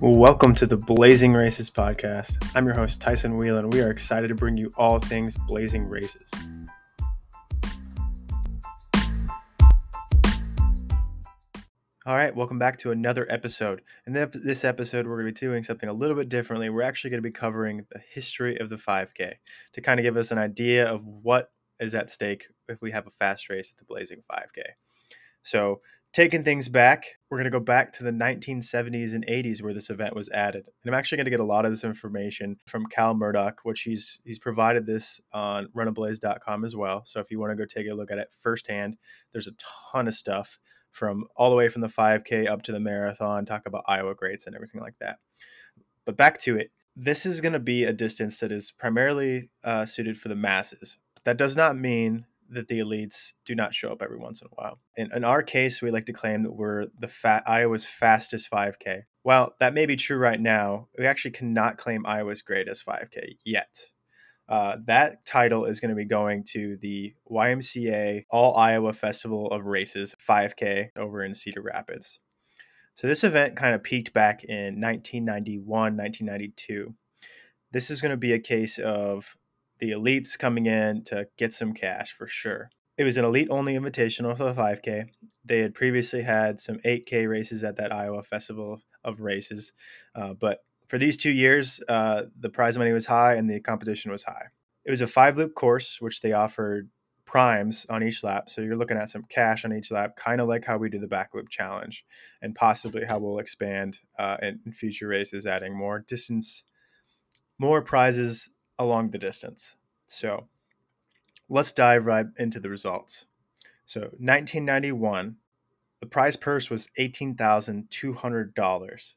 Welcome to the Blazing Races podcast. I'm your host, Tyson Wieland, and we are excited to bring you all things blazing races. All right, welcome back to another episode. In this episode, we're going to be doing something a little bit differently. We're actually going to be covering the history of the 5K to kind of give us an idea of what is at stake if we have a fast race at the Blazing 5K. So, taking things back, we're going to go back to the 1970s and 80s where this event was added. And I'm actually going to get a lot of this information from Cal Murdoch, which he's he's provided this on runablaze.com as well. So if you want to go take a look at it firsthand, there's a ton of stuff from all the way from the 5K up to the marathon, talk about Iowa greats and everything like that. But back to it. This is going to be a distance that is primarily uh, suited for the masses. That does not mean that the elites do not show up every once in a while. In, in our case, we like to claim that we're the fat Iowa's fastest 5K. While that may be true right now, we actually cannot claim Iowa's greatest 5K yet. Uh, that title is going to be going to the YMCA All Iowa Festival of Races 5K over in Cedar Rapids. So this event kind of peaked back in 1991, 1992. This is going to be a case of the elites coming in to get some cash for sure. It was an elite only invitational for the 5K. They had previously had some 8K races at that Iowa Festival of Races, uh, but for these two years, uh, the prize money was high and the competition was high. It was a five loop course, which they offered primes on each lap. So you're looking at some cash on each lap, kind of like how we do the back loop challenge, and possibly how we'll expand uh, in, in future races, adding more distance, more prizes along the distance. So let's dive right into the results. So 1991, the prize purse was $18,200,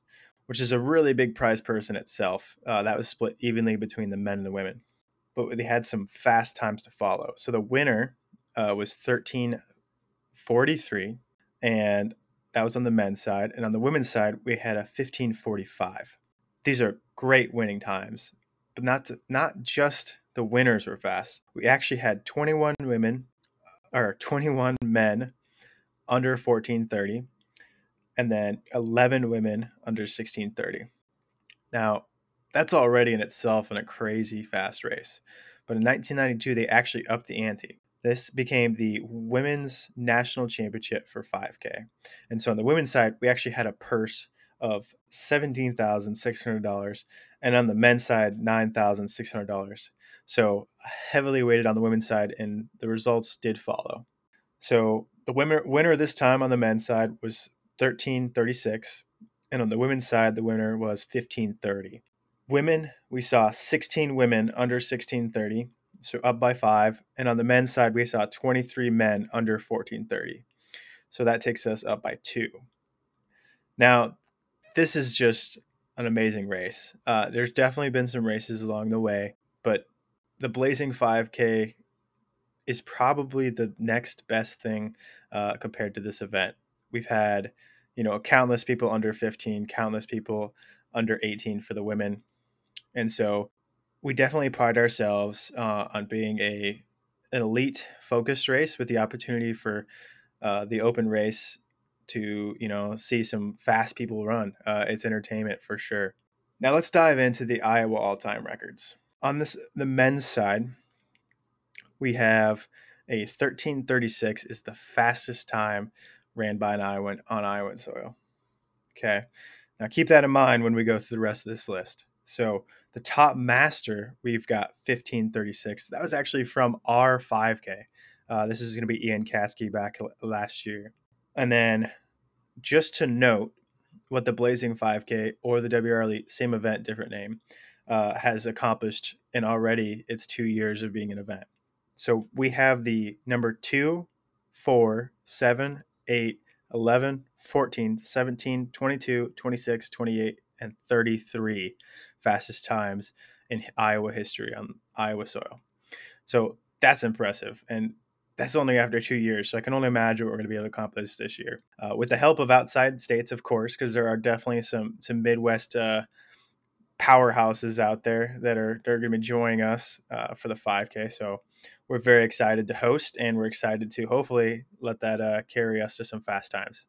which is a really big prize purse in itself. Uh, that was split evenly between the men and the women, but they had some fast times to follow. So the winner uh, was 1343, and that was on the men's side. And on the women's side, we had a 1545. These are great winning times but not to, not just the winners were fast. We actually had 21 women or 21 men under 1430 and then 11 women under 1630. Now, that's already in itself in a crazy fast race. But in 1992 they actually upped the ante. This became the women's national championship for 5K. And so on the women's side, we actually had a purse of $17,600 and on the men's side $9,600. So heavily weighted on the women's side and the results did follow. So the winner winner this time on the men's side was 1336 and on the women's side the winner was 1530. Women, we saw 16 women under 1630, so up by 5, and on the men's side we saw 23 men under 1430. So that takes us up by 2. Now, this is just an amazing race. Uh, there's definitely been some races along the way, but the Blazing 5K is probably the next best thing uh, compared to this event. We've had, you know, countless people under 15, countless people under 18 for the women, and so we definitely pride ourselves uh, on being a an elite focused race with the opportunity for uh, the open race to you know see some fast people run. Uh, it's entertainment for sure. Now let's dive into the Iowa all-time records. On this, the men's side, we have a 1336 is the fastest time ran by an Iowan on Iowan soil. Okay, now keep that in mind when we go through the rest of this list. So the top master we've got 1536. That was actually from our 5K. Uh, this is going to be Ian Katzke back last year. And then just to note what the Blazing 5K or the WR Elite, same event, different name, uh, has accomplished in already its two years of being an event. So we have the number 2, 4, 7, 8, 11, 14, 17, 22, 26, 28, and 33 fastest times in Iowa history on Iowa soil. So that's impressive. And that's only after two years. So I can only imagine what we're going to be able to accomplish this year, uh, with the help of outside states, of course, because there are definitely some some Midwest uh, powerhouses out there that are they're going to be joining us uh, for the 5K. So we're very excited to host, and we're excited to hopefully let that uh, carry us to some fast times.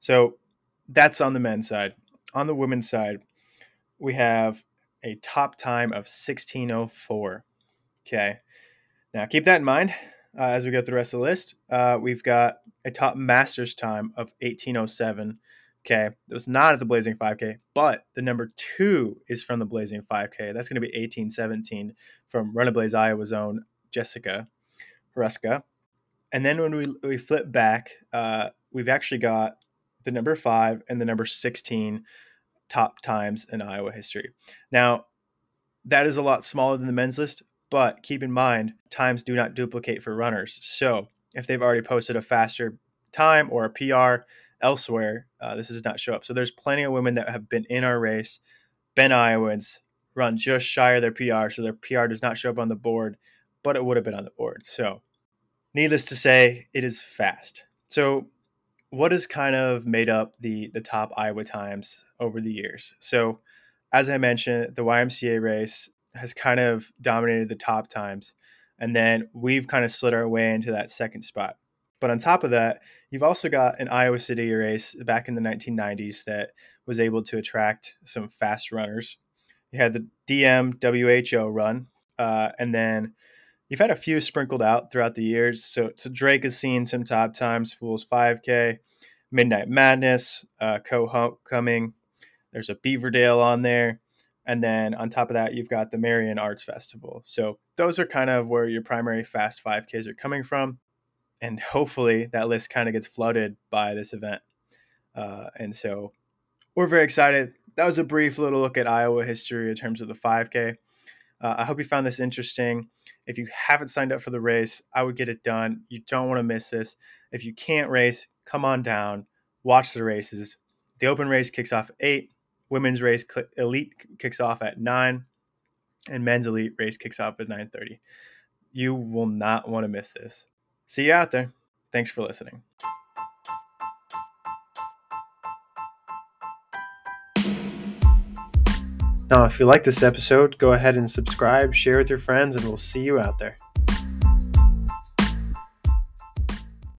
So that's on the men's side. On the women's side, we have a top time of 1604. Okay. Now keep that in mind uh, as we go through the rest of the list. Uh, we've got a top masters time of 1807. Okay. It was not at the Blazing 5K, but the number two is from the Blazing 5K. That's going to be 1817 from Run a Blaze, Iowa's own Jessica Ruska. And then when we, we flip back, uh, we've actually got the number five and the number 16 top times in Iowa history. Now, that is a lot smaller than the men's list, but keep in mind, times do not duplicate for runners. So if they've already posted a faster time or a PR elsewhere, uh, this does not show up. So there's plenty of women that have been in our race, been Iowans, run just shy of their PR. So their PR does not show up on the board, but it would have been on the board. So needless to say, it is fast. So what has kind of made up the the top Iowa times over the years? So, as I mentioned, the YMCA race has kind of dominated the top times, and then we've kind of slid our way into that second spot. But on top of that, you've also got an Iowa City race back in the 1990s that was able to attract some fast runners. You had the DM WHO run, uh, and then you've had a few sprinkled out throughout the years. So, so Drake has seen some top times, Fools 5K, Midnight Madness, uh, Co coming. There's a Beaverdale on there. And then on top of that, you've got the Marion Arts Festival. So those are kind of where your primary fast 5Ks are coming from. And hopefully that list kind of gets flooded by this event. Uh, and so we're very excited. That was a brief little look at Iowa history in terms of the 5K. Uh, I hope you found this interesting. If you haven't signed up for the race, I would get it done. You don't want to miss this. If you can't race, come on down, watch the races. The open race kicks off at 8, women's race elite kicks off at 9, and men's elite race kicks off at 9:30. You will not want to miss this. See you out there. Thanks for listening. Now, if you like this episode, go ahead and subscribe, share with your friends, and we'll see you out there.